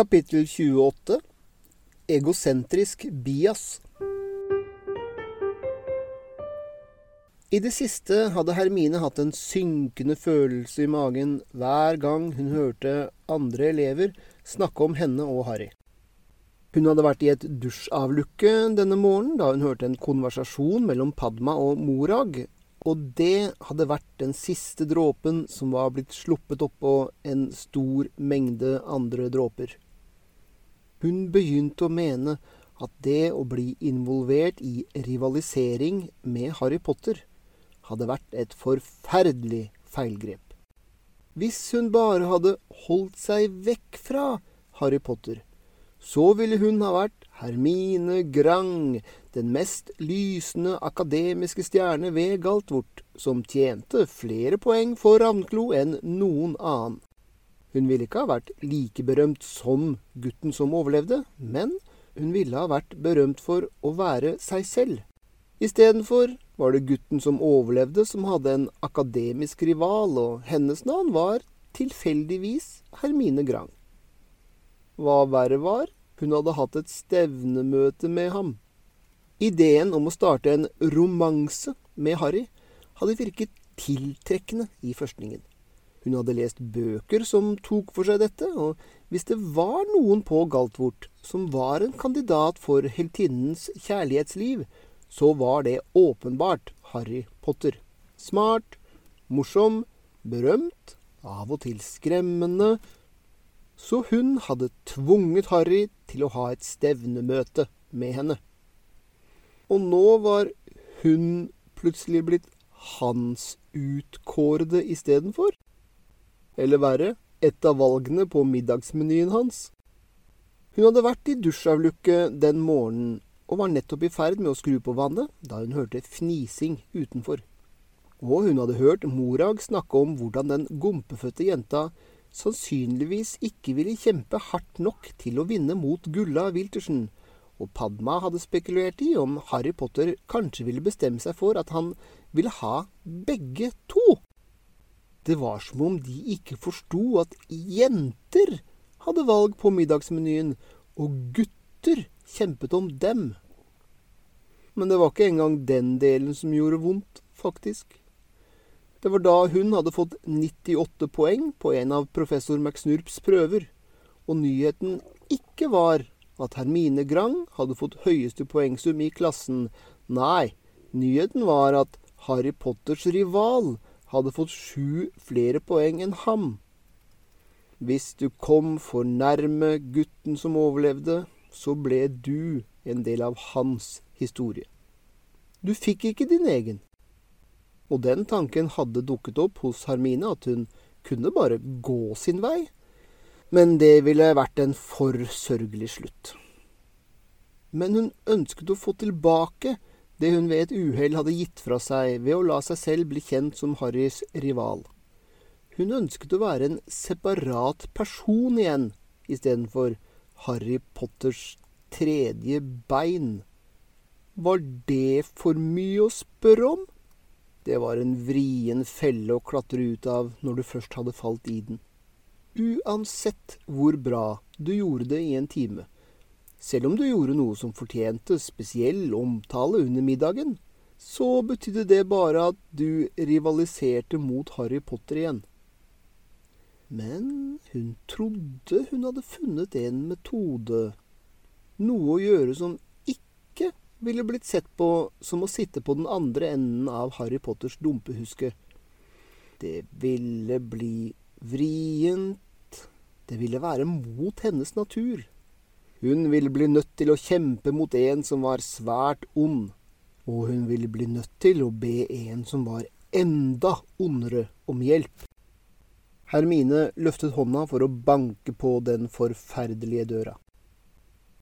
Kapittel 28 Egosentrisk bias I det siste hadde Hermine hatt en synkende følelse i magen hver gang hun hørte andre elever snakke om henne og Harry. Hun hadde vært i et dusjavlukke denne morgenen da hun hørte en konversasjon mellom Padma og Morag, og det hadde vært den siste dråpen som var blitt sluppet oppå en stor mengde andre dråper. Hun begynte å mene at det å bli involvert i rivalisering med Harry Potter hadde vært et forferdelig feilgrep. Hvis hun bare hadde holdt seg vekk fra Harry Potter, så ville hun ha vært Hermine Grang, den mest lysende akademiske stjerne ved Galtvort, som tjente flere poeng for Ravnklo enn noen annen. Hun ville ikke ha vært like berømt som gutten som overlevde, men hun ville ha vært berømt for å være seg selv. Istedenfor var det gutten som overlevde, som hadde en akademisk rival, og hennes navn var tilfeldigvis Hermine Grang. Hva verre var, hun hadde hatt et stevnemøte med ham. Ideen om å starte en romanse med Harry hadde virket tiltrekkende i førstningen. Hun hadde lest bøker som tok for seg dette, og hvis det var noen på Galtvort som var en kandidat for heltinnens kjærlighetsliv, så var det åpenbart Harry Potter. Smart, morsom, berømt, av og til skremmende. Så hun hadde tvunget Harry til å ha et stevnemøte med henne. Og nå var hun plutselig blitt hans utkårede istedenfor. Eller verre, et av valgene på middagsmenyen hans. Hun hadde vært i dusjavlukket den morgenen og var nettopp i ferd med å skru på vannet da hun hørte fnising utenfor. Og hun hadde hørt Morag snakke om hvordan den gompefødte jenta sannsynligvis ikke ville kjempe hardt nok til å vinne mot Gulla Wiltersen, og Padma hadde spekulert i om Harry Potter kanskje ville bestemme seg for at han ville ha begge to. Det var som om de ikke forsto at jenter hadde valg på middagsmenyen, og gutter kjempet om dem. Men det var ikke engang den delen som gjorde vondt, faktisk. Det var da hun hadde fått 98 poeng på en av professor McSnurps prøver, og nyheten ikke var at Hermine Grang hadde fått høyeste poengsum i klassen. Nei, nyheten var at Harry Potters rival hadde fått sju flere poeng enn ham. Hvis du kom for nærme gutten som overlevde, så ble du en del av hans historie. Du fikk ikke din egen. Og den tanken hadde dukket opp hos Hermine, at hun kunne bare gå sin vei. Men det ville vært en for sørgelig slutt. Men hun ønsket å få tilbake det hun ved et uhell hadde gitt fra seg ved å la seg selv bli kjent som Harrys rival. Hun ønsket å være en separat person igjen, istedenfor Harry Potters tredje bein. Var det for mye å spørre om? Det var en vrien felle å klatre ut av når du først hadde falt i den. Uansett hvor bra du gjorde det i en time, selv om du gjorde noe som fortjente spesiell omtale under middagen, så betydde det bare at du rivaliserte mot Harry Potter igjen. Men hun trodde hun hadde funnet en metode, noe å gjøre som ikke ville blitt sett på som å sitte på den andre enden av Harry Potters dumpehuske. Det ville bli vrient, det ville være mot hennes natur. Hun ville bli nødt til å kjempe mot en som var svært ond, og hun ville bli nødt til å be en som var enda ondere, om hjelp. Hermine løftet hånda for å banke på den forferdelige døra.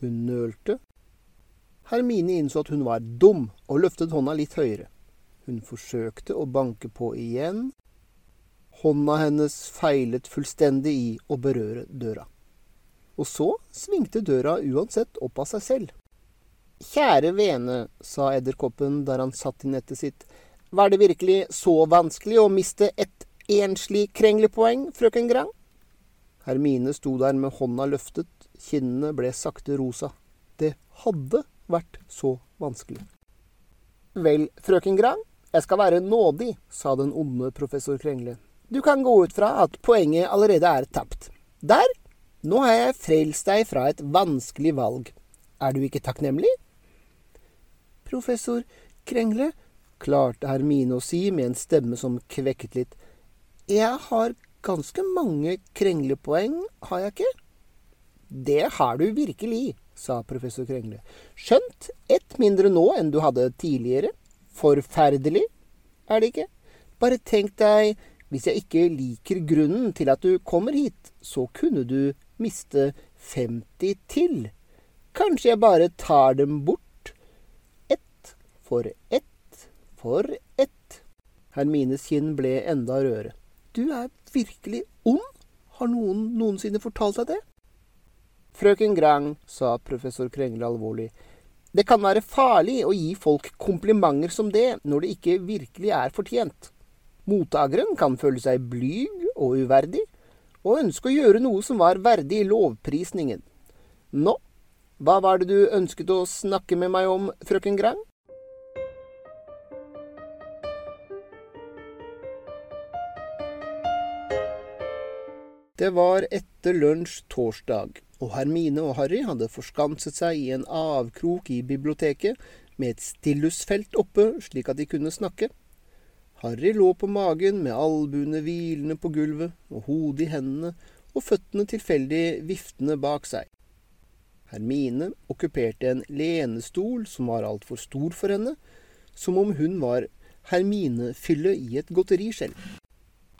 Hun nølte. Hermine innså at hun var dum, og løftet hånda litt høyere. Hun forsøkte å banke på igjen. Hånda hennes feilet fullstendig i å berøre døra. Og så svingte døra uansett opp av seg selv. Kjære vene, sa edderkoppen der han satt i nettet sitt, var det virkelig så vanskelig å miste et enslig krenglepoeng, frøken Grang? Hermine sto der med hånda løftet, Kinnene ble sakte rosa. Det hadde vært så vanskelig. Vel, frøken Grang, jeg skal være nådig, sa den onde professor Krengle. Du kan gå ut fra at poenget allerede er tapt. Der! Nå har jeg frelst deg fra et vanskelig valg. Er du ikke takknemlig? Professor Krengle, klarte Hermine å si med en stemme som kvekket litt. Jeg har ganske mange krenglepoeng, har jeg ikke? Det har du virkelig, sa professor Krengle. Skjønt ett mindre nå enn du hadde tidligere. Forferdelig, er det ikke? Bare tenk deg, hvis jeg ikke liker grunnen til at du kommer hit, så kunne du miste 50 til. Kanskje jeg bare tar dem bort. Ett for ett for ett. Hermines kinn ble enda rødere. Du er virkelig ond? Har noen noensinne fortalt deg det? Frøken Grang, sa professor Krengle alvorlig, det kan være farlig å gi folk komplimenter som det når det ikke virkelig er fortjent. Mottakeren kan føle seg blyg og uverdig, og ønske å gjøre noe som var verdig lovprisningen. Nå, hva var det du ønsket å snakke med meg om, frøken Grang? Det var etter lunsj torsdag og Hermine og Harry hadde forskanset seg i en avkrok i biblioteket med et stillusfelt oppe, slik at de kunne snakke. Harry lå på magen med albuene hvilende på gulvet og hodet i hendene og føttene tilfeldig viftende bak seg. Hermine okkuperte en lenestol som var altfor stor for henne, som om hun var Hermine-fylle i et godteriskjell.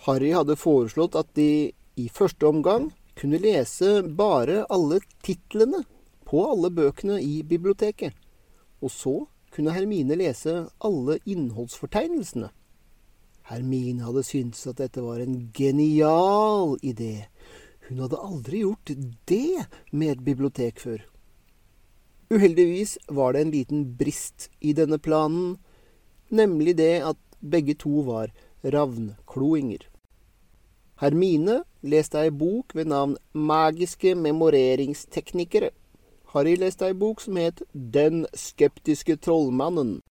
Harry hadde foreslått at de i første omgang kunne lese bare alle titlene på alle bøkene i biblioteket. Og så kunne Hermine lese alle innholdsfortegnelsene. Hermine hadde syntes at dette var en genial idé. Hun hadde aldri gjort det med et bibliotek før. Uheldigvis var det en liten brist i denne planen, nemlig det at begge to var ravnkloinger. Hermine leste ei bok ved navn Magiske memoreringsteknikere. Harry leste ei bok som het Den skeptiske trollmannen.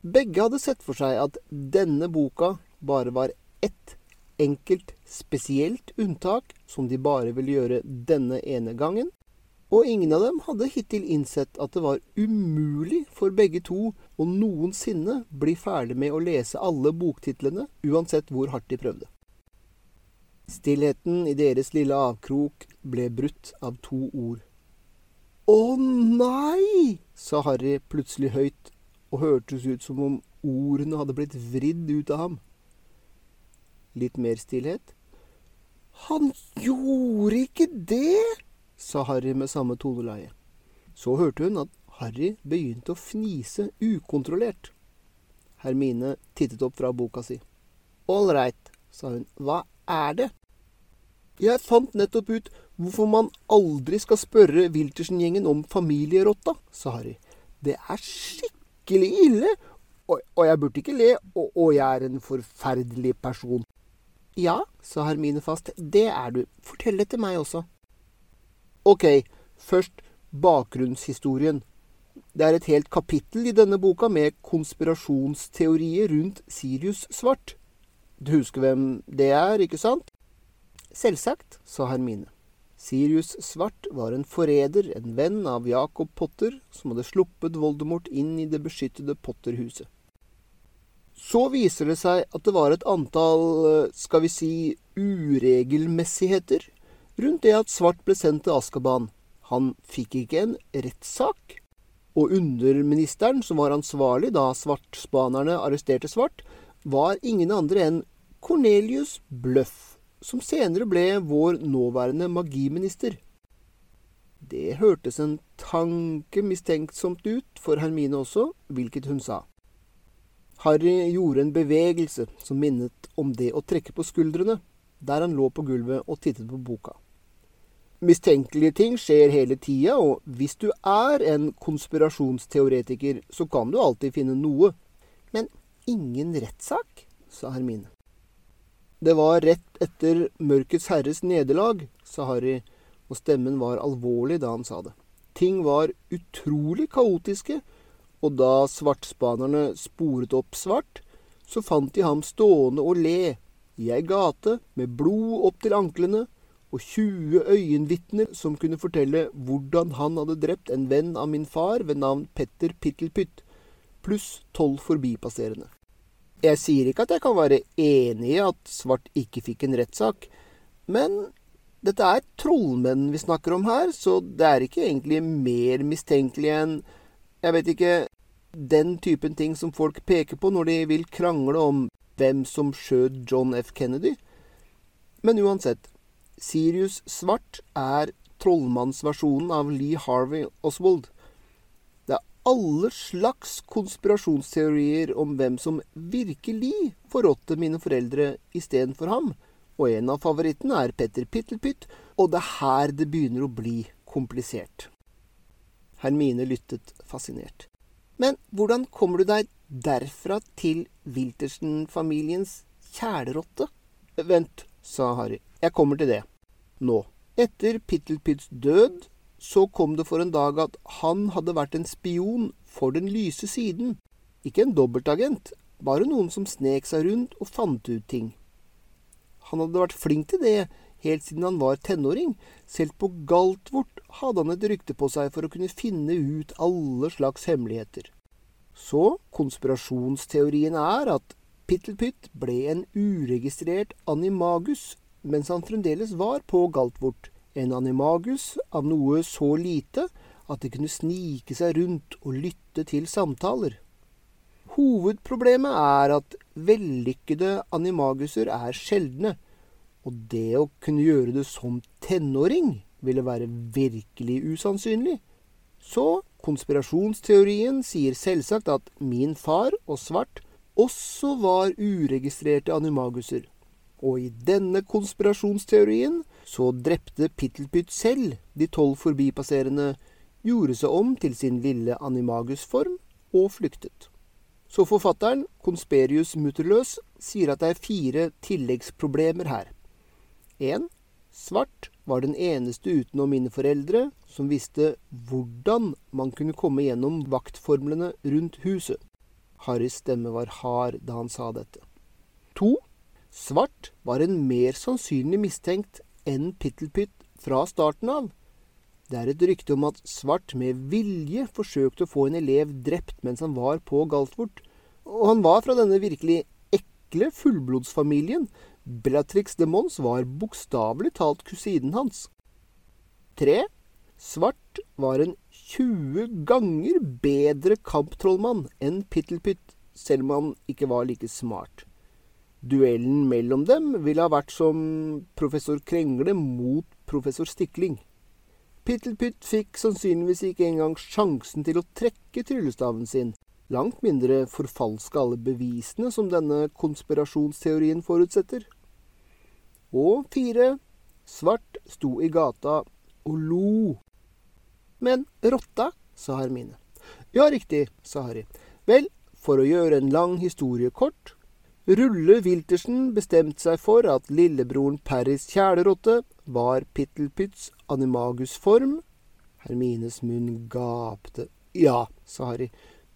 Begge hadde sett for seg at denne boka bare var ett enkelt, spesielt unntak som de bare ville gjøre denne ene gangen, og ingen av dem hadde hittil innsett at det var umulig for begge to å noensinne bli ferdig med å lese alle boktitlene, uansett hvor hardt de prøvde. Stillheten i deres lille avkrok ble brutt av to ord. Å nei! sa Harry plutselig høyt, og hørtes ut som om ordene hadde blitt vridd ut av ham. Litt mer stillhet. Han gjorde ikke det, sa Harry med samme toneleie. Så hørte hun at Harry begynte å fnise ukontrollert. Hermine tittet opp fra boka si. Ålreit, sa hun, hva er det? Jeg fant nettopp ut hvorfor man aldri skal spørre Wiltersen-gjengen om familierotta, sa Harry. Det er skikkelig ille, og, og jeg burde ikke le, og, og jeg er en forferdelig person. Ja, sa Hermine fast, det er du. Fortell det til meg også. Ok, først bakgrunnshistorien. Det er et helt kapittel i denne boka med konspirasjonsteorier rundt Sirius Svart. Du husker hvem det er, ikke sant? Selvsagt, sa Hermine. Sirius Svart var en forræder, en venn av Jacob Potter, som hadde sluppet Voldemort inn i det beskyttede Potter-huset. Så viser det seg at det var et antall, eh, skal vi si, uregelmessigheter rundt det at Svart ble sendt til Askaban. Han fikk ikke en rettssak, og underministeren som var ansvarlig da svartspanerne arresterte Svart, var ingen andre enn Cornelius Bløff som senere ble vår nåværende magiminister. Det hørtes en tanke mistenksomt ut for Hermine også, hvilket hun sa. Harry gjorde en bevegelse som minnet om det å trekke på skuldrene, der han lå på gulvet og tittet på boka. Mistenkelige ting skjer hele tida, og hvis du er en konspirasjonsteoretiker, så kan du alltid finne noe. Men ingen rettssak, sa Hermine. Det var rett etter Mørkets herres nederlag, sa Harry, og stemmen var alvorlig da han sa det. Ting var utrolig kaotiske, og da svartspanerne sporet opp Svart, så fant de ham stående og le i ei gate med blod opp til anklene og 20 øyenvitner som kunne fortelle hvordan han hadde drept en venn av min far ved navn Petter Pittelpytt, pluss tolv forbipasserende. Jeg sier ikke at jeg kan være enig i at Svart ikke fikk en rettssak, men dette er trollmenn vi snakker om her, så det er ikke egentlig mer mistenkelig enn jeg vet ikke den typen ting som folk peker på når de vil krangle om hvem som skjøt John F. Kennedy. Men uansett, Sirius Svart er trollmannsversjonen av Lee Harvey Oswald. Alle slags konspirasjonsteorier om hvem som virkelig forrådte mine foreldre istedenfor ham og en av favorittene er Petter Pittelpytt, og det er her det begynner å bli komplisert. Hermine lyttet fascinert. Men hvordan kommer du deg derfra til Wiltersen-familiens kjælerotte? Vent, sa Harry. Jeg kommer til det. Nå. Etter Pittelpytts død så kom det for en dag at han hadde vært en spion for den lyse siden. Ikke en dobbeltagent, bare noen som snek seg rundt og fant ut ting. Han hadde vært flink til det helt siden han var tenåring. Selv på Galtvort hadde han et rykte på seg for å kunne finne ut alle slags hemmeligheter. Så konspirasjonsteorien er at Pittelpytt ble en uregistrert animagus mens han fremdeles var på Galtvort. En animagus av noe så lite at det kunne snike seg rundt og lytte til samtaler. Hovedproblemet er at vellykkede animaguser er sjeldne, og det å kunne gjøre det som tenåring ville være virkelig usannsynlig. Så konspirasjonsteorien sier selvsagt at min far og Svart også var uregistrerte animaguser. Og i denne konspirasjonsteorien så drepte Pittelpytt selv de tolv forbipasserende, gjorde seg om til sin lille animagusform og flyktet. Så forfatteren, Konsperius Mutterløs, sier at det er fire tilleggsproblemer her. 1. Svart var den eneste utenom mine foreldre som visste hvordan man kunne komme gjennom vaktformlene rundt huset. Harrys stemme var hard da han sa dette. 2. Svart var en mer sannsynlig mistenkt enn Pittelpytt fra starten av. Det er et rykte om at Svart med vilje forsøkte å få en elev drept mens han var på Galtvort, og han var fra denne virkelig ekle fullblodsfamilien. Bellatrix de Mons var bokstavelig talt kusinen hans. 3. Svart var en 20 ganger bedre kamptrollmann enn Pittelpytt, selv om han ikke var like smart. Duellen mellom dem ville ha vært som professor Krengle mot professor Stikling. Pittelpytt fikk sannsynligvis ikke engang sjansen til å trekke tryllestaven sin, langt mindre forfalske alle bevisene som denne konspirasjonsteorien forutsetter. Og fire, Svart sto i gata og lo. Men rotta, sa Hermine. Ja, riktig, sa Harry. Vel, for å gjøre en lang historie kort, Rulle Wiltersen bestemte seg for at lillebroren Parrys kjælerotte var Pittelpytts animagusform. Hermines munn gapte. Ja, sa Harry,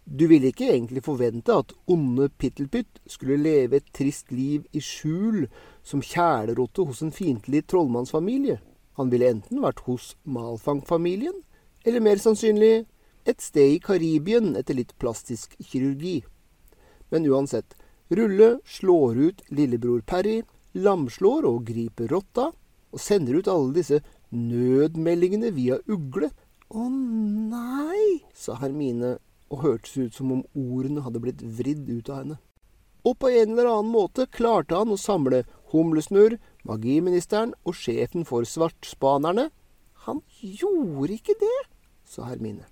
du ville ikke egentlig forvente at onde Pittelpytt skulle leve et trist liv i skjul som kjælerotte hos en fiendtlig trollmannsfamilie. Han ville enten vært hos Malfang-familien, eller mer sannsynlig et sted i Karibien etter litt plastisk kirurgi. Men uansett, Rulle slår ut lillebror Parry, lamslår og griper rotta, og sender ut alle disse nødmeldingene via ugle. Å nei, sa Hermine, og hørtes ut som om ordene hadde blitt vridd ut av henne. Og på en eller annen måte klarte han å samle Humlesnurr, magiministeren og sjefen for Svartspanerne. Han gjorde ikke det, sa Hermine.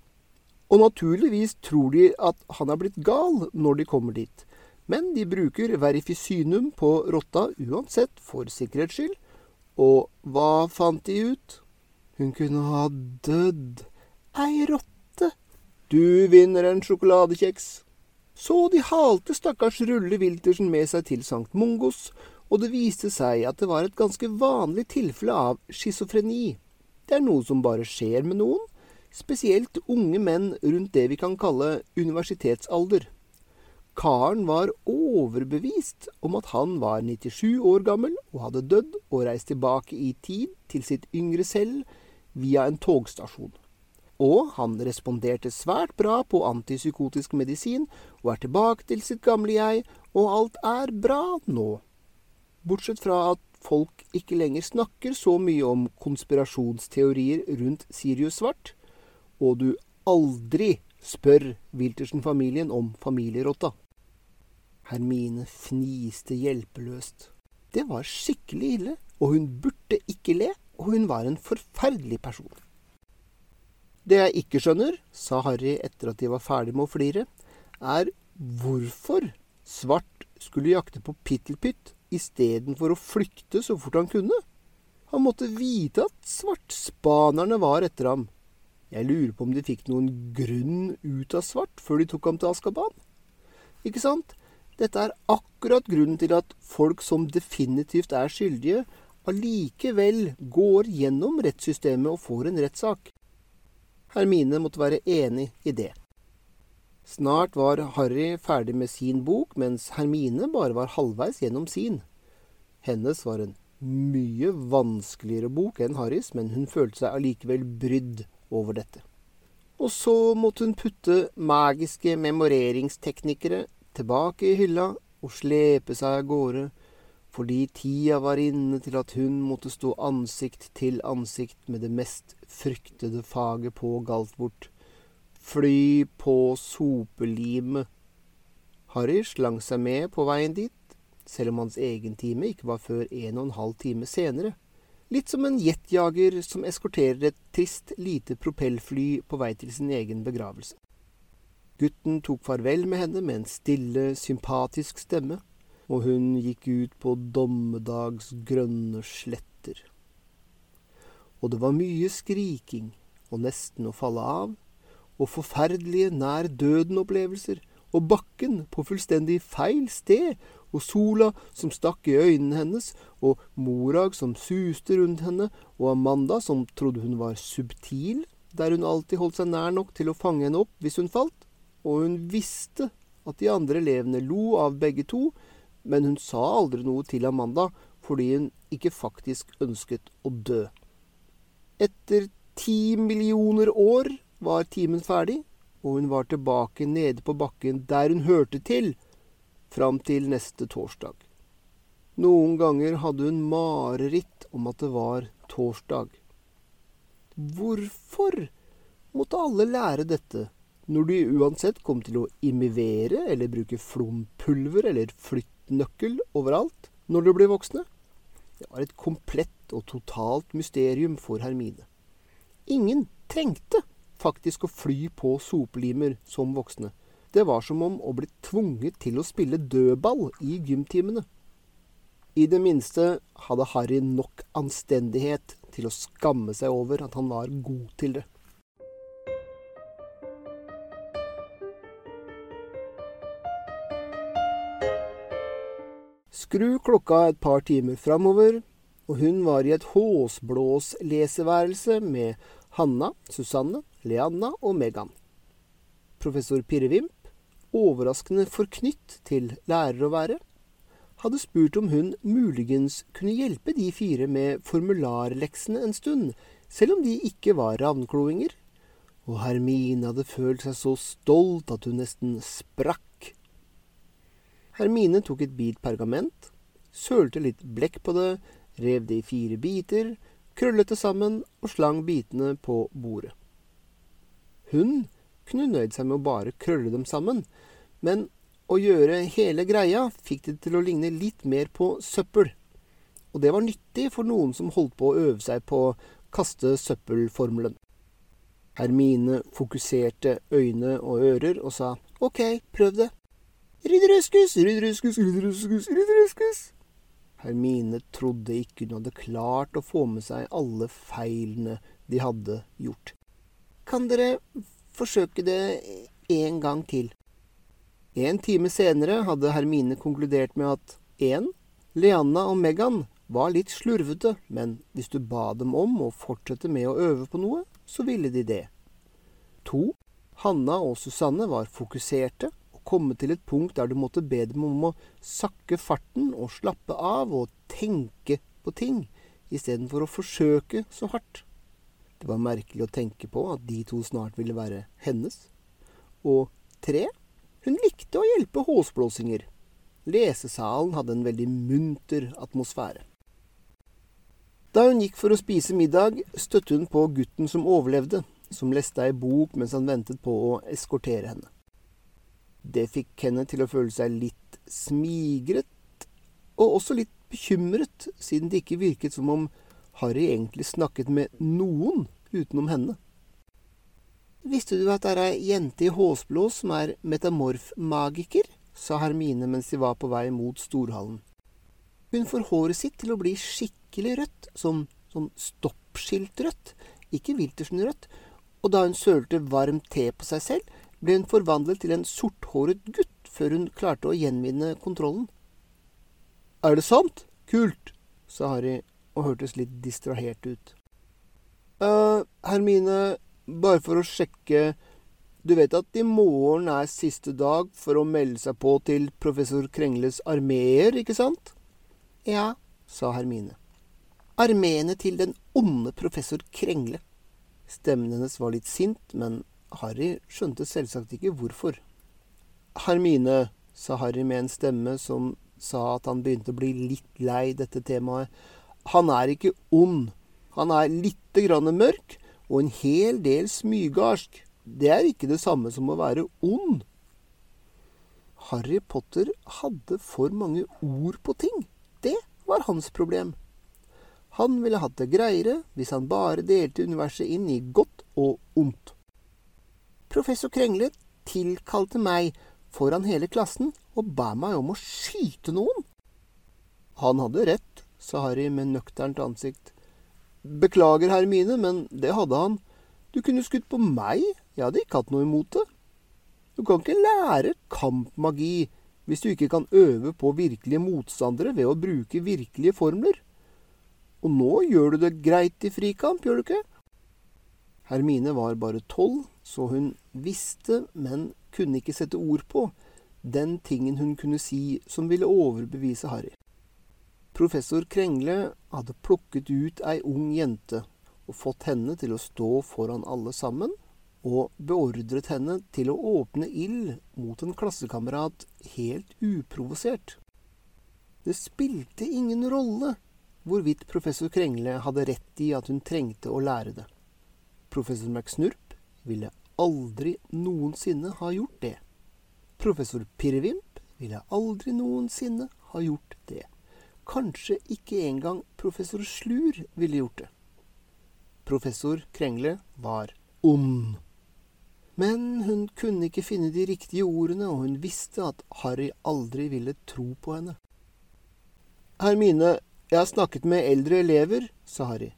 Og naturligvis tror de at han er blitt gal når de kommer dit. Men de bruker verifisynum på rotta uansett, for sikkerhets skyld. Og hva fant de ut? Hun kunne ha dødd. Ei rotte. Du vinner en sjokoladekjeks. Så de halte stakkars Rulle Wiltersen med seg til Sankt Mungos, og det viste seg at det var et ganske vanlig tilfelle av schizofreni. Det er noe som bare skjer med noen, spesielt unge menn rundt det vi kan kalle universitetsalder. Karen var overbevist om at han var 97 år gammel og hadde dødd og reist tilbake i tid til sitt yngre selv via en togstasjon. Og han responderte svært bra på antipsykotisk medisin og er tilbake til sitt gamle jeg, og alt er bra nå. Bortsett fra at folk ikke lenger snakker så mye om konspirasjonsteorier rundt Sirius Svart, og du aldri spør Wiltersen-familien om familierotta. Hermine fniste hjelpeløst. Det var skikkelig ille, og hun burde ikke le, og hun var en forferdelig person. Det jeg ikke skjønner, sa Harry etter at de var ferdig med å flire, er hvorfor Svart skulle jakte på Pittelpytt istedenfor å flykte så fort han kunne. Han måtte vite at svartspanerne var etter ham. Jeg lurer på om de fikk noen grunn ut av Svart før de tok ham til Askaban. Ikke sant? Dette er akkurat grunnen til at folk som definitivt er skyldige, allikevel går gjennom rettssystemet og får en rettssak. Hermine måtte være enig i det. Snart var Harry ferdig med sin bok, mens Hermine bare var halvveis gjennom sin. Hennes var en mye vanskeligere bok enn Harrys, men hun følte seg allikevel brydd over dette. Og så måtte hun putte magiske memoreringsteknikere tilbake i hylla og slepe seg av gårde fordi tida var inne til at hun måtte stå ansikt til ansikt med det mest fryktede faget på Galtvort. Fly på sopelimet. Harry slang seg med på veien dit, selv om hans egen time ikke var før en og en halv time senere. Litt som en jetjager som eskorterer et trist, lite propellfly på vei til sin egen begravelse. Gutten tok farvel med henne med en stille, sympatisk stemme og hun gikk ut på dommedags grønne sletter. Og det var mye skriking og nesten å falle av, og forferdelige nær døden-opplevelser, og bakken på fullstendig feil sted, og sola som stakk i øynene hennes, og Morag som suste rundt henne, og Amanda som trodde hun var subtil, der hun alltid holdt seg nær nok til å fange henne opp hvis hun falt, og hun visste at de andre elevene lo av begge to, men hun sa aldri noe til Amanda fordi hun ikke faktisk ønsket å dø. Etter ti millioner år var timen ferdig, og hun var tilbake nede på bakken der hun hørte til, fram til neste torsdag. Noen ganger hadde hun mareritt om at det var torsdag. Hvorfor måtte alle lære dette, når du uansett kom til å imivere eller bruke flompulver eller flyttnøkkel overalt når du ble voksne. Det var et komplett og totalt mysterium for Hermine. Ingen trengte faktisk å fly på sopelimer som voksne. Det var som om å bli tvunget til å spille dødball i gymtimene. I det minste hadde Harry nok anstendighet til å skamme seg over at han var god til det. Skru klokka et par timer framover, og hun var i et håsblås-leseværelse med Hanna, Susanne, Leanna og Megan. Professor Pirrevimp, overraskende forknytt til lærer å være, hadde spurt om hun muligens kunne hjelpe de fire med formularleksene en stund, selv om de ikke var ravnkloinger. Og Hermine hadde følt seg så stolt at hun nesten sprakk Hermine tok et bit pergament, sølte litt blekk på det, rev det i fire biter, krøllet det sammen og slang bitene på bordet. Hun kunne nøyd seg med å bare krølle dem sammen, men å gjøre hele greia fikk det til å ligne litt mer på søppel. Og det var nyttig for noen som holdt på å øve seg på å kaste søppelformelen. Hermine fokuserte øyne og ører og sa ok, prøv det. Ridderøskus, ridderøskus, ridderøskus, ridderøskus. Hermine trodde ikke hun hadde klart å få med seg alle feilene de hadde gjort. Kan dere forsøke det en gang til? En time senere hadde Hermine konkludert med at 1. Leanna og Megan var litt slurvete, men hvis du ba dem om å fortsette med å øve på noe, så ville de det. To, Hanna og Susanne var fokuserte og kommet til et punkt der du måtte be dem om å sakke farten og slappe av og tenke på ting, istedenfor å forsøke så hardt. Det var merkelig å tenke på at de to snart ville være hennes. Og tre, hun likte å hjelpe håsblåsinger. Lesesalen hadde en veldig munter atmosfære. Da hun gikk for å spise middag, støtte hun på gutten som overlevde, som leste ei bok mens han ventet på å eskortere henne. Det fikk henne til å føle seg litt smigret, og også litt bekymret, siden det ikke virket som om Harry egentlig snakket med noen utenom henne. Visste du at det er ei jente i Håsblå som er metamorfmagiker? sa Hermine mens de var på vei mot storhallen. Hun får håret sitt til å bli skikkelig rødt, som som stoppskiltrødt, ikke Wiltersen-rødt, og da hun sølte varm te på seg selv, ble hun forvandlet til en sorthåret gutt før hun klarte å gjenvinne kontrollen. Er det sant? Kult, sa Harry og hørtes litt distrahert ut. eh, Hermine, bare for å sjekke du vet at i morgen er siste dag for å melde seg på til professor Krengles armeer, ikke sant? Ja, sa Hermine. Armeene til den onde professor Krengle. Stemmen hennes var litt sint, men Harry skjønte selvsagt ikke hvorfor. Hermine, sa Harry med en stemme som sa at han begynte å bli litt lei dette temaet, han er ikke ond. Han er lite grann mørk og en hel del smygarsk det er ikke det samme som å være ond. Harry Potter hadde for mange ord på ting. Det var hans problem. Han ville hatt det greiere hvis han bare delte universet inn i godt og ondt. Professor Krengle tilkalte meg foran hele klassen og ba meg om å skyte noen. Han hadde rett, sa Harry med nøkternt ansikt. Beklager, Hermine, men det hadde han. Du kunne skutt på meg, jeg hadde ikke hatt noe imot det. Du kan ikke lære kampmagi hvis du ikke kan øve på virkelige motstandere ved å bruke virkelige formler. Og nå gjør du det greit i frikamp, gjør du ikke? Hermine var bare tolv, så hun visste, men kunne ikke sette ord på, den tingen hun kunne si som ville overbevise Harry. Professor Krengle hadde plukket ut ei ung jente og fått henne til å stå foran alle sammen, og beordret henne til å åpne ild mot en klassekamerat helt uprovosert. Det spilte ingen rolle hvorvidt professor Krengle hadde rett i at hun trengte å lære det. Professor McSnurp ville aldri noensinne ha gjort det. Professor Pirrevimp ville aldri noensinne ha gjort det. Kanskje ikke engang professor Slur ville gjort det. Professor Krengle var ond. Men hun kunne ikke finne de riktige ordene, og hun visste at Harry aldri ville tro på henne. Hermine, jeg har snakket med eldre elever, sa Harry.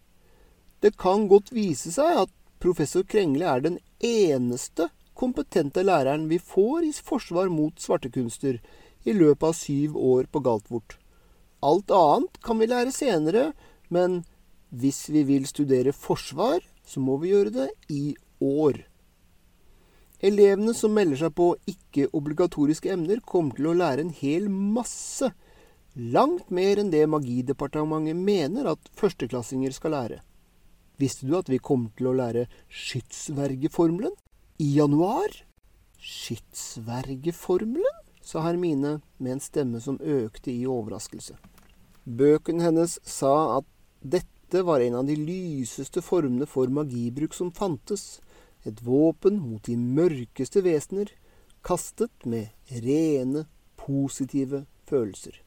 Det kan godt vise seg at professor Krengle er den eneste kompetente læreren vi får i forsvar mot svartekunster i løpet av syv år på Galtvort. Alt annet kan vi lære senere, men hvis vi vil studere forsvar, så må vi gjøre det i år. Elevene som melder seg på ikke-obligatoriske emner, kommer til å lære en hel masse. Langt mer enn det Magidepartementet mener at førsteklassinger skal lære. Visste du at vi kommer til å lære skytsvergeformelen i januar? Skytsvergeformelen? sa Hermine med en stemme som økte i overraskelse. Bøkene hennes sa at dette var en av de lyseste formene for magibruk som fantes, et våpen mot de mørkeste vesener, kastet med rene, positive følelser.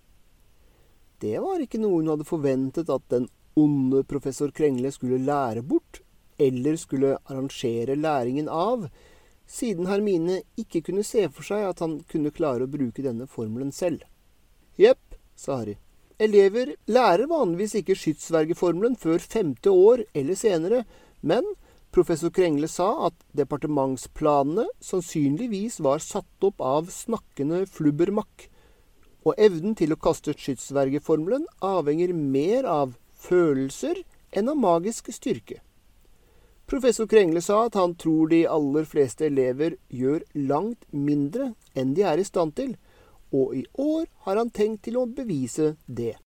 Det var ikke noe hun hadde forventet at den onde professor Krengle skulle lære bort, eller skulle arrangere læringen av, siden Hermine ikke kunne se for seg at han kunne klare å bruke denne formelen selv. Jepp, sa Harry. Elever lærer vanligvis ikke skytsvergeformelen før femte år eller senere, men professor Krengle sa at departementsplanene sannsynligvis var satt opp av snakkende flubbermakk, og evnen til å kaste skytsvergeformelen avhenger mer av følelser enn av magisk styrke. Professor Krengle sa at han tror de aller fleste elever gjør langt mindre enn de er i stand til, og i år har han tenkt til å bevise det.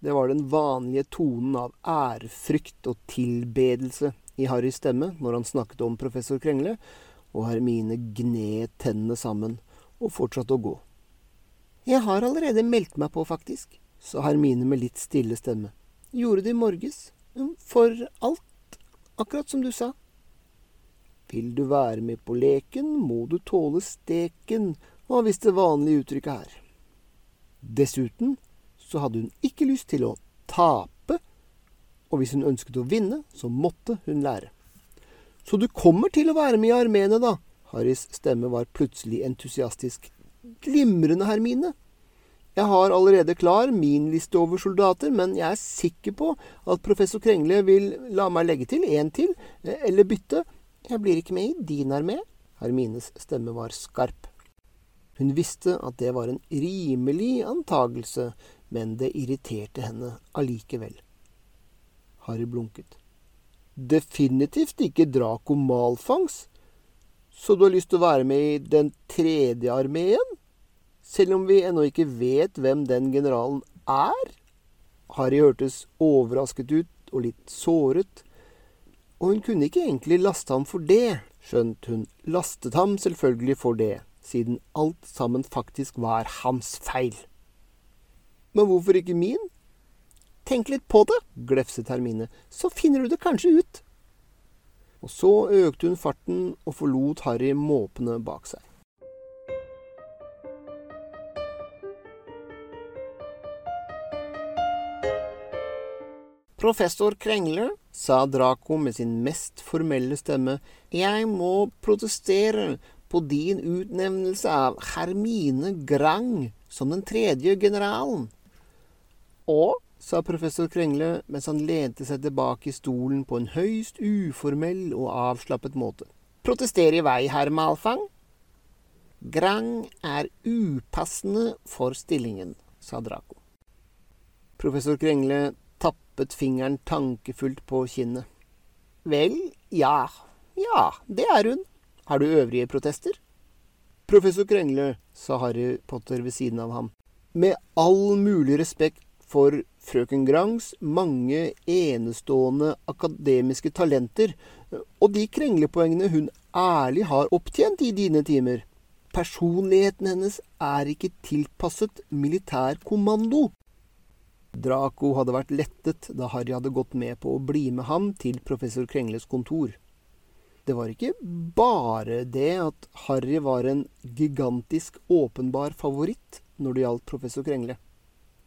Det var den vanlige tonen av ærefrykt og tilbedelse i Harrys stemme når han snakket om professor Krengle, og Hermine gned tennene sammen og fortsatte å gå. Jeg har allerede meldt meg på, faktisk, sa Hermine med litt stille stemme. Gjorde det i morges. For alt, akkurat som du sa. Vil du være med på leken, må du tåle steken, var visst det vanlige uttrykket her. Dessuten så hadde hun ikke lyst til å tape, og hvis hun ønsket å vinne, så måtte hun lære. Så du kommer til å være med i armeene, da? Harrys stemme var plutselig entusiastisk. Glimrende, Hermine. Jeg har allerede klar min liste over soldater, men jeg er sikker på at professor Krengle vil la meg legge til en til, eller bytte. Jeg blir ikke med i din armé. Hermines stemme var skarp. Hun visste at det var en rimelig antagelse, men det irriterte henne allikevel. Harry blunket. Definitivt ikke Draco Malfangs. Så du har lyst til å være med i den tredje armeen? Selv om vi ennå ikke vet hvem den generalen er? Harry hørtes overrasket ut og litt såret, og hun kunne ikke egentlig laste ham for det, skjønt hun lastet ham selvfølgelig for det, siden alt sammen faktisk var hans feil. Men hvorfor ikke min? Tenk litt på det, glefset Hermine, så finner du det kanskje ut. Og så økte hun farten og forlot Harry måpende bak seg. Professor Krengle, sa Draco med sin mest formelle stemme, jeg må protestere på din utnevnelse av Hermine Grang som den tredje generalen. Og sa professor Krengle mens han lente seg tilbake i stolen på en høyst uformell og avslappet måte. Protester i vei, herr Malfang. Grang er upassende for stillingen, sa Draco. Professor Krengle tappet fingeren tankefullt på kinnet. Vel, ja, ja, det er hun. Har du øvrige protester? Professor Krengle, sa Harry Potter ved siden av ham, med all mulig respekt for frøken Grangs mange enestående akademiske talenter, og de krenglepoengene hun ærlig har opptjent i dine timer. Personligheten hennes er ikke tilpasset militær kommando. Draco hadde vært lettet da Harry hadde gått med på å bli med ham til professor Krengles kontor. Det var ikke bare det at Harry var en gigantisk åpenbar favoritt når det gjaldt professor Krengle.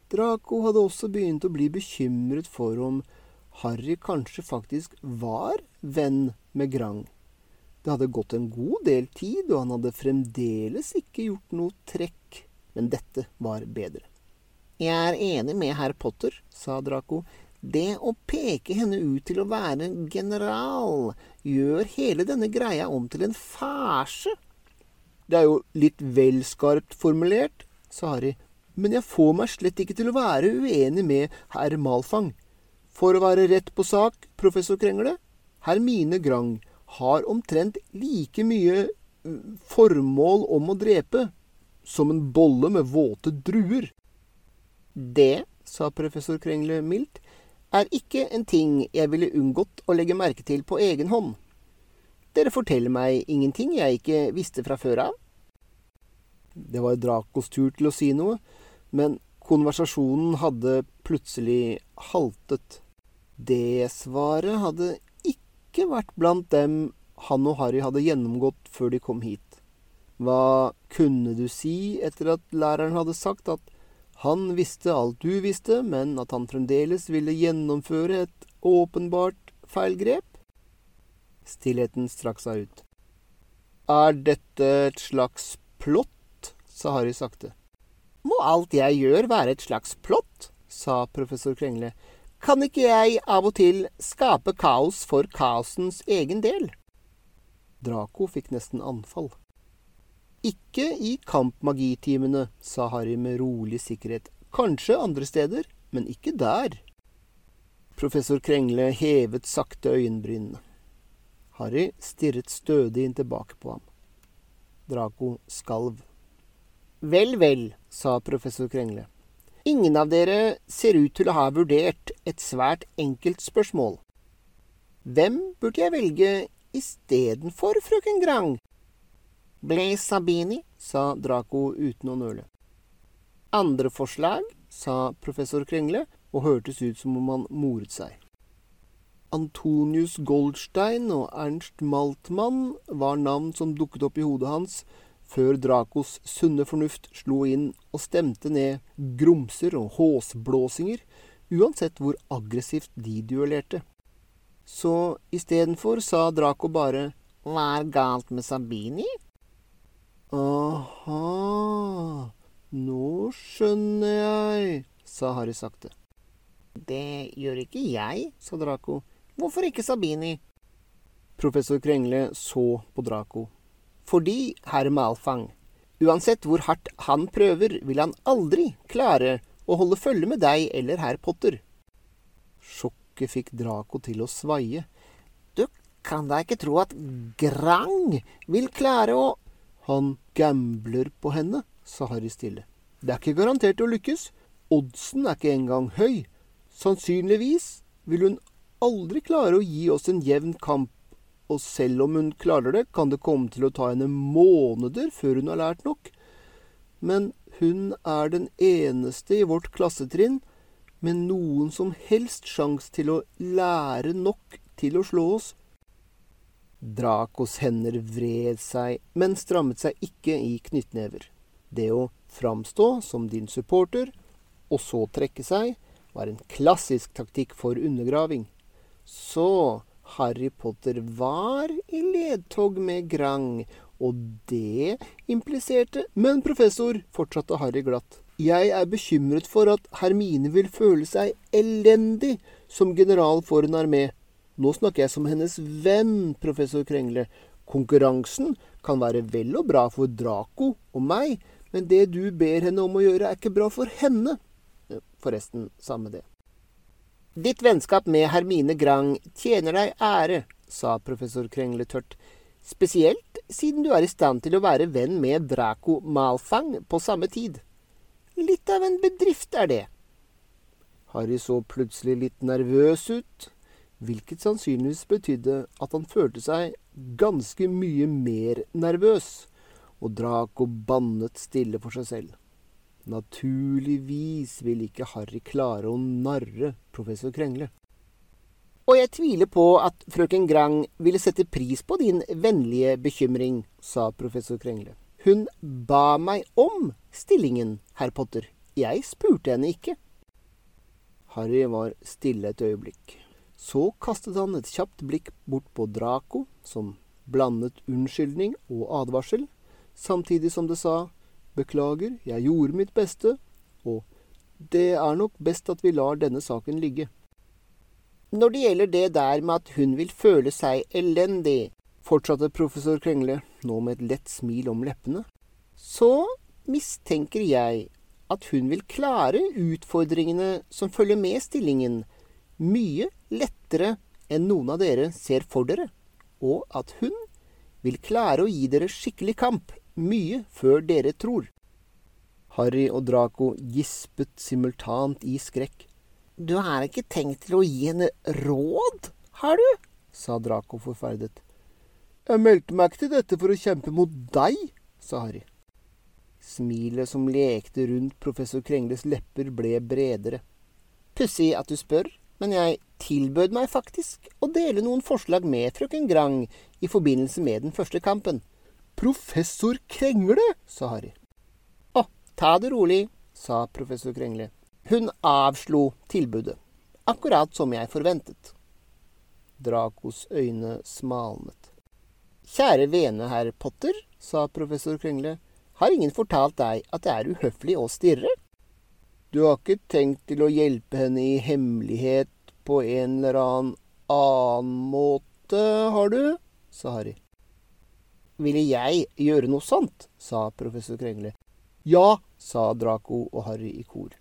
Draco hadde også begynt å bli bekymret for om Harry kanskje faktisk var venn med Grang. Det hadde gått en god del tid, og han hadde fremdeles ikke gjort noe trekk, men dette var bedre. Jeg er enig med herr Potter, sa Draco. Det å peke henne ut til å være general gjør hele denne greia om til en farse. Det er jo litt vel skarpt formulert, sa Harry men jeg får meg slett ikke til å være uenig med herr Malfang. For å være rett på sak, professor Krengle, Hermine Grang har omtrent like mye formål om å drepe som en bolle med våte druer. Det, sa professor Krengle mildt, er ikke en ting jeg ville unngått å legge merke til på egen hånd. Dere forteller meg ingenting jeg ikke visste fra før av. Det var Dracos tur til å si noe, men konversasjonen hadde plutselig haltet. Det svaret hadde ikke vært blant dem han og Harry hadde gjennomgått før de kom hit. Hva kunne du si etter at læreren hadde sagt at han visste alt du visste, men at han fremdeles ville gjennomføre et åpenbart feilgrep? Stillheten strakk seg ut. Er dette et slags plott? sa Harry sakte. Må alt jeg gjør være et slags plott? sa professor Krengle. Kan ikke jeg av og til skape kaos for kaosens egen del? Draco fikk nesten anfall. Ikke i kampmagitimene, sa Harry med rolig sikkerhet. Kanskje andre steder, men ikke der. Professor Krengle hevet sakte øyenbrynene. Harry stirret stødig inn tilbake på ham. Draco skalv. Vel, vel, sa professor Krengle. Ingen av dere ser ut til å ha vurdert et svært enkelt spørsmål. Hvem burde jeg velge istedenfor frøken Grang? Ble Sabini, sa Draco uten å nøle. Andre forslag, sa professor Krengle, og hørtes ut som om han moret seg. Antonius Goldstein og Ernst Maltmann var navn som dukket opp i hodet hans før Dracos sunne fornuft slo inn og stemte ned grumser og håsblåsinger, uansett hvor aggressivt de duellerte. Så istedenfor sa Draco bare Hva er galt med Sabini? Aha, nå skjønner jeg, sa Harry sakte. Det gjør ikke jeg, sa Draco. Hvorfor ikke Sabini? Professor Krengle så på Draco fordi, herr Malfang, uansett hvor hardt han prøver, vil han aldri klare å holde følge med deg eller herr Potter. Sjokket fikk Draco til å svaie. Du kan da ikke tro at Grang vil klare å Han gambler på henne, sa Harry stille. Det er ikke garantert å lykkes. Oddsen er ikke engang høy. Sannsynligvis vil hun aldri klare å gi oss en jevn kamp og selv om hun klarer det, kan det komme til å ta henne måneder før hun har lært nok. Men hun er den eneste i vårt klassetrinn med noen som helst sjanse til å lære nok til å slå oss. Dracos hender vred seg, men strammet seg ikke i knyttnever. Det å framstå som din supporter, og så trekke seg, var en klassisk taktikk for undergraving. Så Harry Potter var i ledtog med Grang, og det impliserte Men professor, fortsatte Harry glatt, jeg er bekymret for at Hermine vil føle seg elendig som general for en armé. Nå snakker jeg som hennes venn, professor Krengle. Konkurransen kan være vel og bra for Draco og meg, men det du ber henne om å gjøre, er ikke bra for henne. Forresten, samme det. Ditt vennskap med Hermine Grang tjener deg ære, sa professor Krengle tørt, spesielt siden du er i stand til å være venn med Draco Malfang på samme tid. Litt av en bedrift er det. Harry så plutselig litt nervøs ut, hvilket sannsynligvis betydde at han følte seg ganske mye mer nervøs, og Draco bannet stille for seg selv. Naturligvis ville ikke Harry klare å narre professor Krengle. Og jeg tviler på at frøken Grang ville sette pris på din vennlige bekymring, sa professor Krengle. Hun ba meg om stillingen, herr Potter. Jeg spurte henne ikke. Harry var stille et øyeblikk. Så kastet han et kjapt blikk bort på Draco, som blandet unnskyldning og advarsel, samtidig som det sa Beklager, jeg gjorde mitt beste, og det er nok best at vi lar denne saken ligge. Når det gjelder det der med at hun vil føle seg elendig, fortsatte professor Krengle, nå med et lett smil om leppene, så mistenker jeg at hun vil klare utfordringene som følger med stillingen, mye lettere enn noen av dere ser for dere, og at hun vil klare å gi dere skikkelig kamp mye før dere tror. Harry og Draco gispet simultant i skrekk. Du har ikke tenkt til å gi henne råd, har du? sa Draco forferdet. Jeg meldte meg ikke til dette for å kjempe mot deg, sa Harry. Smilet som lekte rundt professor Krengles lepper, ble bredere. Pussig at du spør, men jeg tilbød meg faktisk å dele noen forslag med frøken Grang i forbindelse med den første kampen. Professor Krengle, sa Harry. Å, ta det rolig, sa professor Krengle. Hun avslo tilbudet, akkurat som jeg forventet. Dracos øyne smalnet. Kjære vene herr Potter, sa professor Krengle, har ingen fortalt deg at det er uhøflig å stirre? Du har ikke tenkt til å hjelpe henne i hemmelighet på en eller annen måte, har du? sa Harry. ville jeg gjøre noe sånt, sa professor Krengle. Ja, sa Draco og Harry i kor.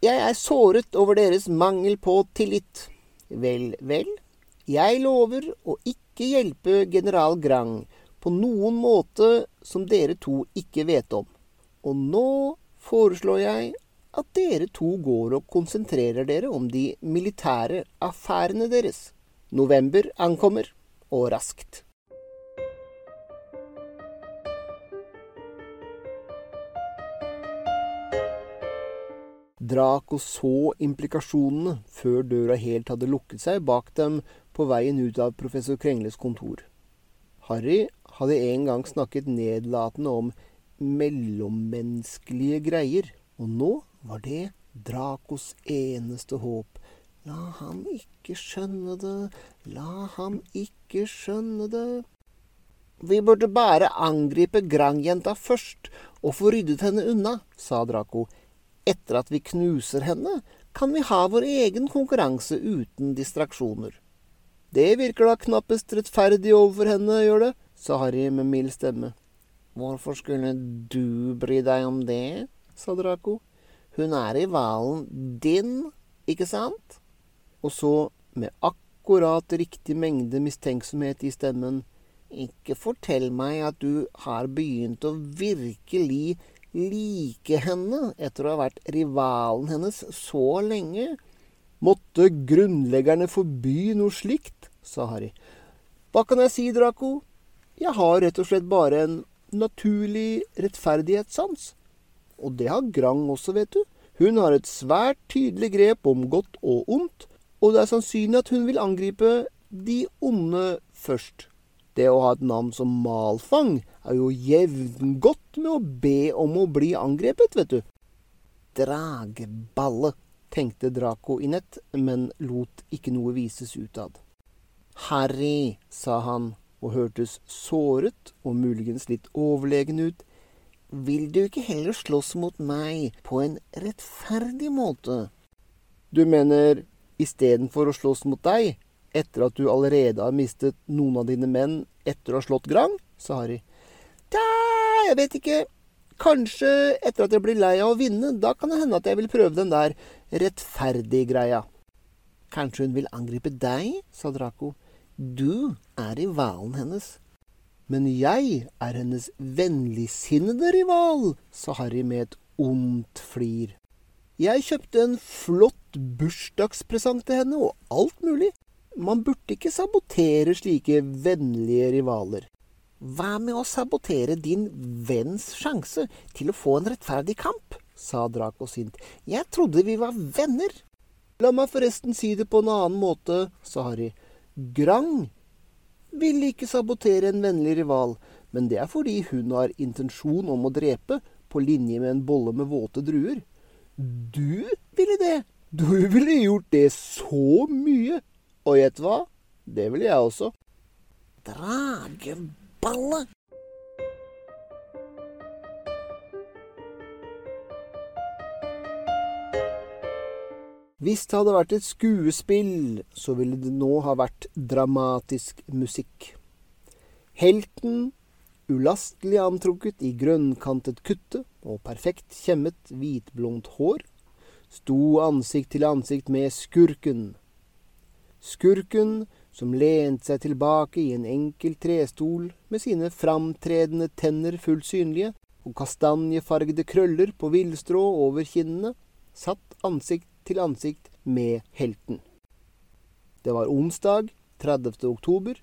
Jeg er såret over deres mangel på tillit. Vel, vel, jeg lover å ikke hjelpe general Grang på noen måte som dere to ikke vet om. Og nå foreslår jeg at dere to går og konsentrerer dere om de militære affærene deres. November ankommer, og raskt. Draco så implikasjonene før døra helt hadde lukket seg bak dem på veien ut av professor Krengles kontor. Harry hadde en gang snakket nedlatende om mellommenneskelige greier, og nå var det Dracos eneste håp. La ham ikke skjønne det, la ham ikke skjønne det. Vi burde bare angripe Grangjenta først og få ryddet henne unna, sa Draco etter at vi knuser henne, kan vi ha vår egen konkurranse uten distraksjoner. Det virker da knappest rettferdig overfor henne, gjør det, sa Harry med mild stemme. Hvorfor skulle du bry deg om det, sa Draco. Hun er rivalen din, ikke sant? Og så, med akkurat riktig mengde mistenksomhet i stemmen, ikke fortell meg at du har begynt å virkelig like henne etter å ha vært rivalen hennes så lenge. Måtte grunnleggerne forby noe slikt, sa Harry. Hva kan jeg si, Draco? Jeg har rett og slett bare en naturlig rettferdighetssans. Og det har Grang også, vet du. Hun har et svært tydelig grep om godt og ondt, og det er sannsynlig at hun vil angripe de onde først. Det å ha et navn som Malfang er jo jevngodt med å be om å bli angrepet, vet du. Drageballe, tenkte Draco nett, men lot ikke noe vises utad. Harry, sa han og hørtes såret og muligens litt overlegen ut, vil du ikke heller slåss mot meg på en rettferdig måte? Du mener istedenfor å slåss mot deg, etter at du allerede har mistet noen av dine menn etter å ha slått Grang? sa Harry. Tja, jeg vet ikke. Kanskje etter at jeg blir lei av å vinne. Da kan det hende at jeg vil prøve den der rettferdig-greia. Kanskje hun vil angripe deg, sa Draco. Du er rivalen hennes. Men jeg er hennes vennligsinnede rival, sa Harry med et ondt flir. Jeg kjøpte en flott bursdagspresang til henne, og alt mulig. Man burde ikke sabotere slike vennlige rivaler. Hva med å sabotere din venns sjanse til å få en rettferdig kamp? sa Draco sint. Jeg trodde vi var venner. La meg forresten si det på en annen måte, sa Harry. Grang vil ikke sabotere en vennlig rival, men det er fordi hun har intensjon om å drepe, på linje med en bolle med våte druer. Du ville det! Du ville gjort det så mye! Og gjett hva? Det ville jeg også. Drageballe. Hvis det hadde vært et skuespill, så ville det nå ha vært dramatisk musikk. Helten, ulastelig antrukket i grønnkantet kutte og perfekt kjemmet hvitblondt hår, sto ansikt til ansikt med skurken, Skurken, som lente seg tilbake i en enkel trestol med sine framtredende tenner fullt synlige og kastanjefargede krøller på villstrå over kinnene, satt ansikt til ansikt med helten. Det var onsdag 30. oktober,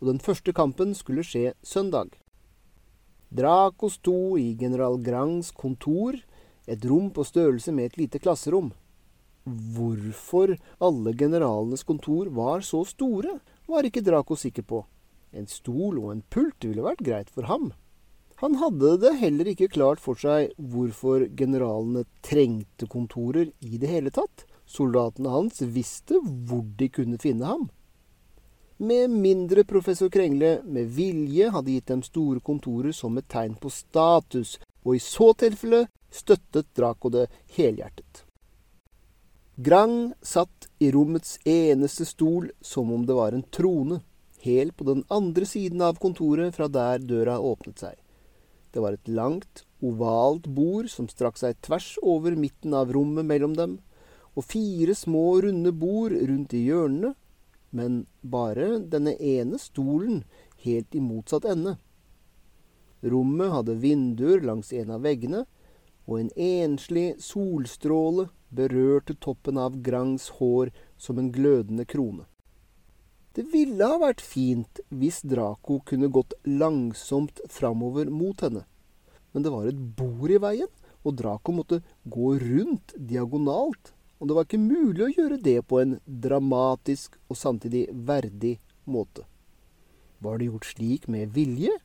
og den første kampen skulle skje søndag. Draco sto i general Grangs kontor, et rom på størrelse med et lite klasserom. Hvorfor alle generalenes kontor var så store, var ikke Draco sikker på. En stol og en pult ville vært greit for ham. Han hadde det heller ikke klart for seg hvorfor generalene trengte kontorer i det hele tatt. Soldatene hans visste hvor de kunne finne ham. Med mindre professor Krengle med vilje hadde gitt dem store kontorer som et tegn på status, og i så tilfelle støttet Draco det helhjertet. Grang satt i rommets eneste stol som om det var en trone, helt på den andre siden av kontoret fra der døra åpnet seg. Det var et langt, ovalt bord som strakk seg tvers over midten av rommet mellom dem, og fire små, runde bord rundt i hjørnene, men bare denne ene stolen helt i motsatt ende. Rommet hadde vinduer langs en av veggene, og en enslig solstråle berørte toppen av Grangs hår som en glødende krone. Det ville ha vært fint hvis Draco kunne gått langsomt framover mot henne, men det var et bord i veien, og Draco måtte gå rundt diagonalt, og det var ikke mulig å gjøre det på en dramatisk og samtidig verdig måte. Var det gjort slik med vilje?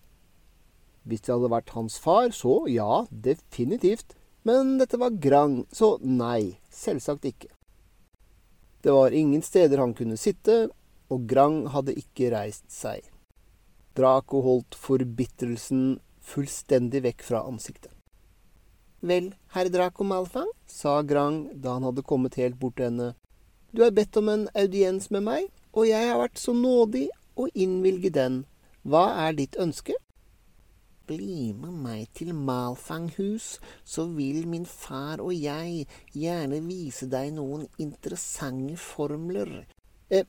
Hvis det hadde vært hans far, så ja, definitivt. Men dette var Grang, så nei, selvsagt ikke. Det var ingen steder han kunne sitte, og Grang hadde ikke reist seg. Draco holdt forbitrelsen fullstendig vekk fra ansiktet. Vel, herr Draco Malfang, sa Grang da han hadde kommet helt bort til henne, du har bedt om en audiens med meg, og jeg har vært så nådig å innvilge den. Hva er ditt ønske? Bli med meg til Malfanghus, så vil min far og jeg gjerne vise deg noen interessante formler. Eh,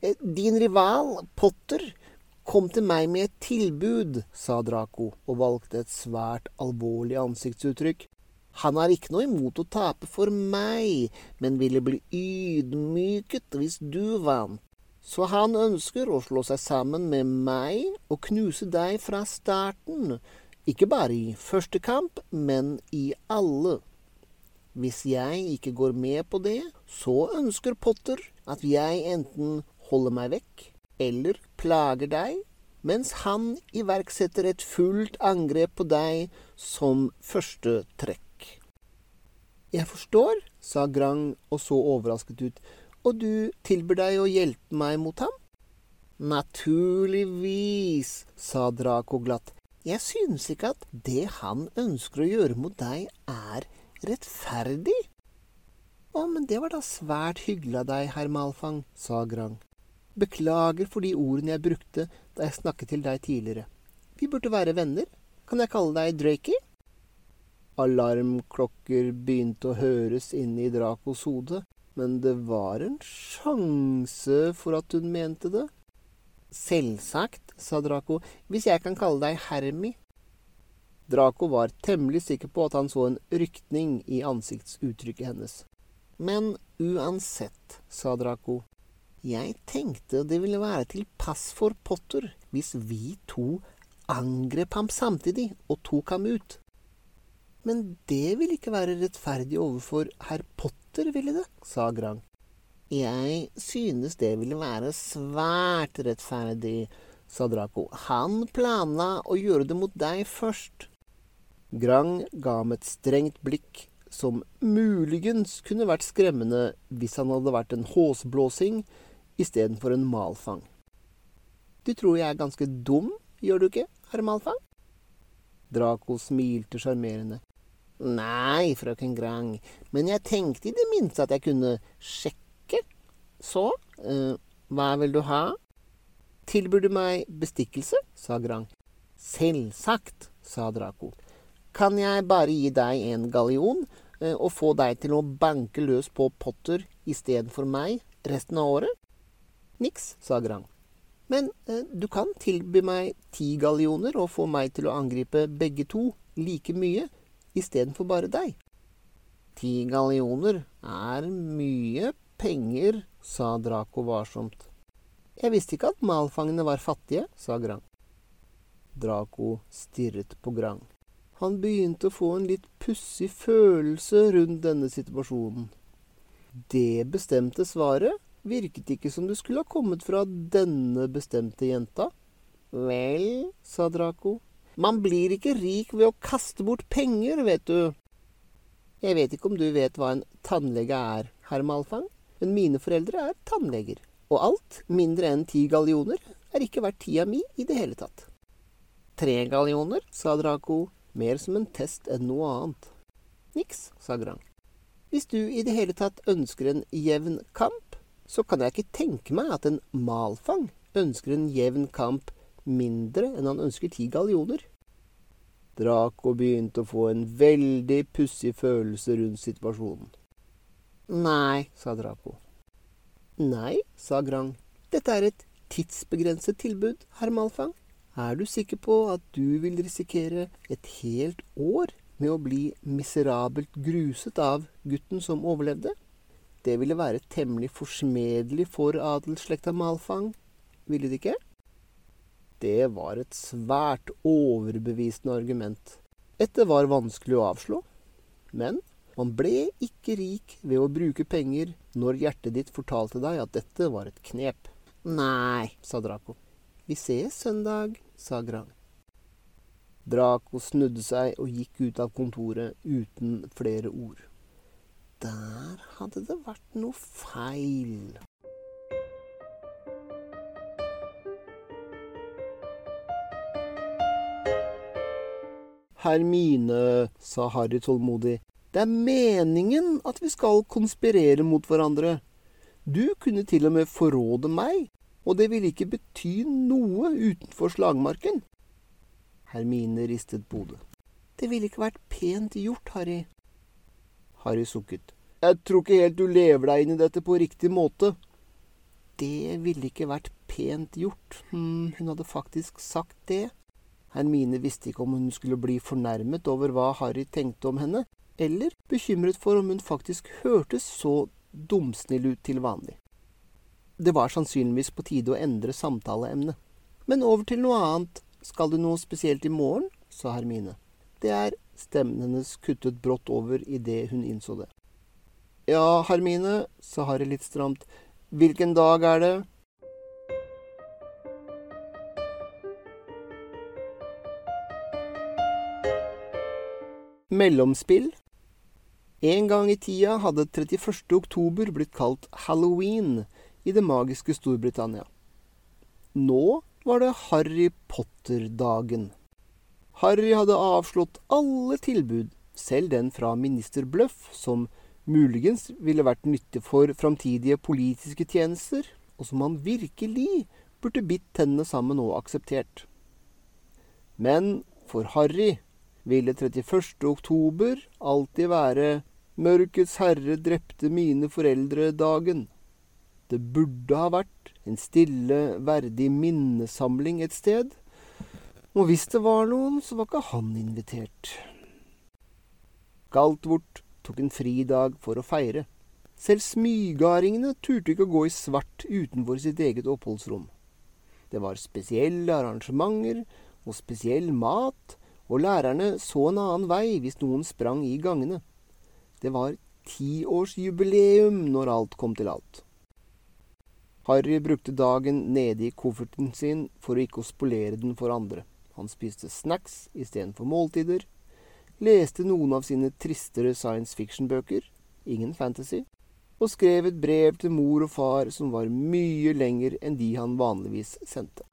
din rival, Potter, kom til meg med et tilbud, sa Draco og valgte et svært alvorlig ansiktsuttrykk. Han har ikke noe imot å tape for meg, men ville bli ydmyket hvis du vant. Så han ønsker å slå seg sammen med meg og knuse deg fra starten, ikke bare i første kamp, men i alle. Hvis jeg ikke går med på det, så ønsker Potter at jeg enten holder meg vekk eller plager deg, mens han iverksetter et fullt angrep på deg som første trekk. Jeg forstår, sa Grang og så overrasket ut, og du tilbyr deg å hjelpe meg mot ham? Naturligvis, sa Draco glatt. Jeg synes ikke at det han ønsker å gjøre mot deg, er rettferdig. Å, men det var da svært hyggelig av deg, herr Malfang, sa Grang. Beklager for de ordene jeg brukte da jeg snakket til deg tidligere. Vi burde være venner. Kan jeg kalle deg Drakey? Alarmklokker begynte å høres inne i Dracos hode, men det var en sjanse for at hun mente det. Selvsagt, sa Draco, hvis jeg kan kalle deg Hermi. Draco var temmelig sikker på at han så en rykning i ansiktsuttrykket hennes. Men uansett, sa Draco, jeg tenkte det ville være til pass for Potter hvis vi to angrep ham samtidig og tok ham ut. Men det ville ikke være rettferdig overfor herr Potter, ville det, sa Grang. Jeg synes det ville være svært rettferdig, sa Draco. Han planla å gjøre det mot deg først. Grang ga ham et strengt blikk som muligens kunne vært skremmende hvis han hadde vært en håsblåsing, istedenfor en malfang. Du tror jeg er ganske dum, gjør du ikke, herr Malfang? Draco smilte sjarmerende. Nei, frøken Grang, men jeg tenkte i det minste at jeg kunne sjekke. Så, eh, hva vil du ha? Tilbyr du meg bestikkelse? sa Grang. Selvsagt, sa Draco. Kan jeg bare gi deg en gallion eh, og få deg til å banke løs på Potter istedenfor meg resten av året? Niks, sa Grang. Men eh, du kan tilby meg ti gallioner og få meg til å angripe begge to like mye istedenfor bare deg. Ti gallioner er mye penger, sa Draco varsomt. Jeg visste ikke at malfangene var fattige, sa Grang. Draco stirret på Grang. Han begynte å få en litt pussig følelse rundt denne situasjonen. Det bestemte svaret virket ikke som du skulle ha kommet fra denne bestemte jenta. Vel, sa Draco, man blir ikke rik ved å kaste bort penger, vet du. Jeg vet ikke om du vet hva en tannlege er, herr Malfang, men mine foreldre er tannleger, og alt mindre enn ti gallioner er ikke verdt tida mi i det hele tatt. Tre gallioner, sa Draco, mer som en test enn noe annet. Niks, sa Grang. Hvis du i det hele tatt ønsker en jevn kamp, så kan jeg ikke tenke meg at en malfang ønsker en jevn kamp mindre enn han ønsker ti gallioner. Draco begynte å få en veldig pussig følelse rundt situasjonen. Nei, sa Draco. Nei, sa Grang. Dette er et tidsbegrenset tilbud, herr Malfang. Er du sikker på at du vil risikere et helt år med å bli miserabelt gruset av gutten som overlevde? Det ville være temmelig forsmedelig for adelsslekta Malfang, ville det ikke? Det var et svært overbevisende argument. Dette var vanskelig å avslå, men man ble ikke rik ved å bruke penger når hjertet ditt fortalte deg at dette var et knep. Nei, sa Draco. Vi ses søndag, sa Grang. Draco snudde seg og gikk ut av kontoret uten flere ord. Der hadde det vært noe feil. Hermine, sa Harry tålmodig, det er meningen at vi skal konspirere mot hverandre. Du kunne til og med forråde meg, og det ville ikke bety noe utenfor slagmarken. Hermine ristet på hodet. Det ville ikke vært pent gjort, Harry. Harry sukket. Jeg tror ikke helt du lever deg inn i dette på riktig måte. Det ville ikke vært pent gjort. Hm, hun hadde faktisk sagt det. Hermine visste ikke om hun skulle bli fornærmet over hva Harry tenkte om henne, eller bekymret for om hun faktisk hørtes så dumsnill ut til vanlig. Det var sannsynligvis på tide å endre samtaleemnet. Men over til noe annet. Skal du noe spesielt i morgen? sa Hermine. Det er Stemmen hennes kuttet brått over idet hun innså det. Ja, Hermine, sa Harry litt stramt. Hvilken dag er det? Mellomspill. En gang i tida hadde 31. oktober blitt kalt halloween i det magiske Storbritannia. Nå var det Harry Potter-dagen. Harry hadde avslått alle tilbud, selv den fra minister Bløff, som muligens ville vært nyttig for framtidige politiske tjenester, og som han virkelig burde bitt tennene sammen og akseptert. Men for Harry ville 31. oktober alltid være Mørkets herre drepte mine foreldre-dagen. Det burde ha vært en stille, verdig minnesamling et sted, og hvis det var noen, så var ikke han invitert. Galtvort tok en fridag for å feire. Selv smygardingene turte ikke å gå i svart utenfor sitt eget oppholdsrom. Det var spesielle arrangementer og spesiell mat og lærerne så en annen vei hvis noen sprang i gangene. Det var tiårsjubileum når alt kom til alt. Harry brukte dagen nede i kofferten sin for å ikke å spolere den for andre. Han spiste snacks istedenfor måltider, leste noen av sine tristere science fiction-bøker, ingen fantasy, og skrev et brev til mor og far som var mye lenger enn de han vanligvis sendte.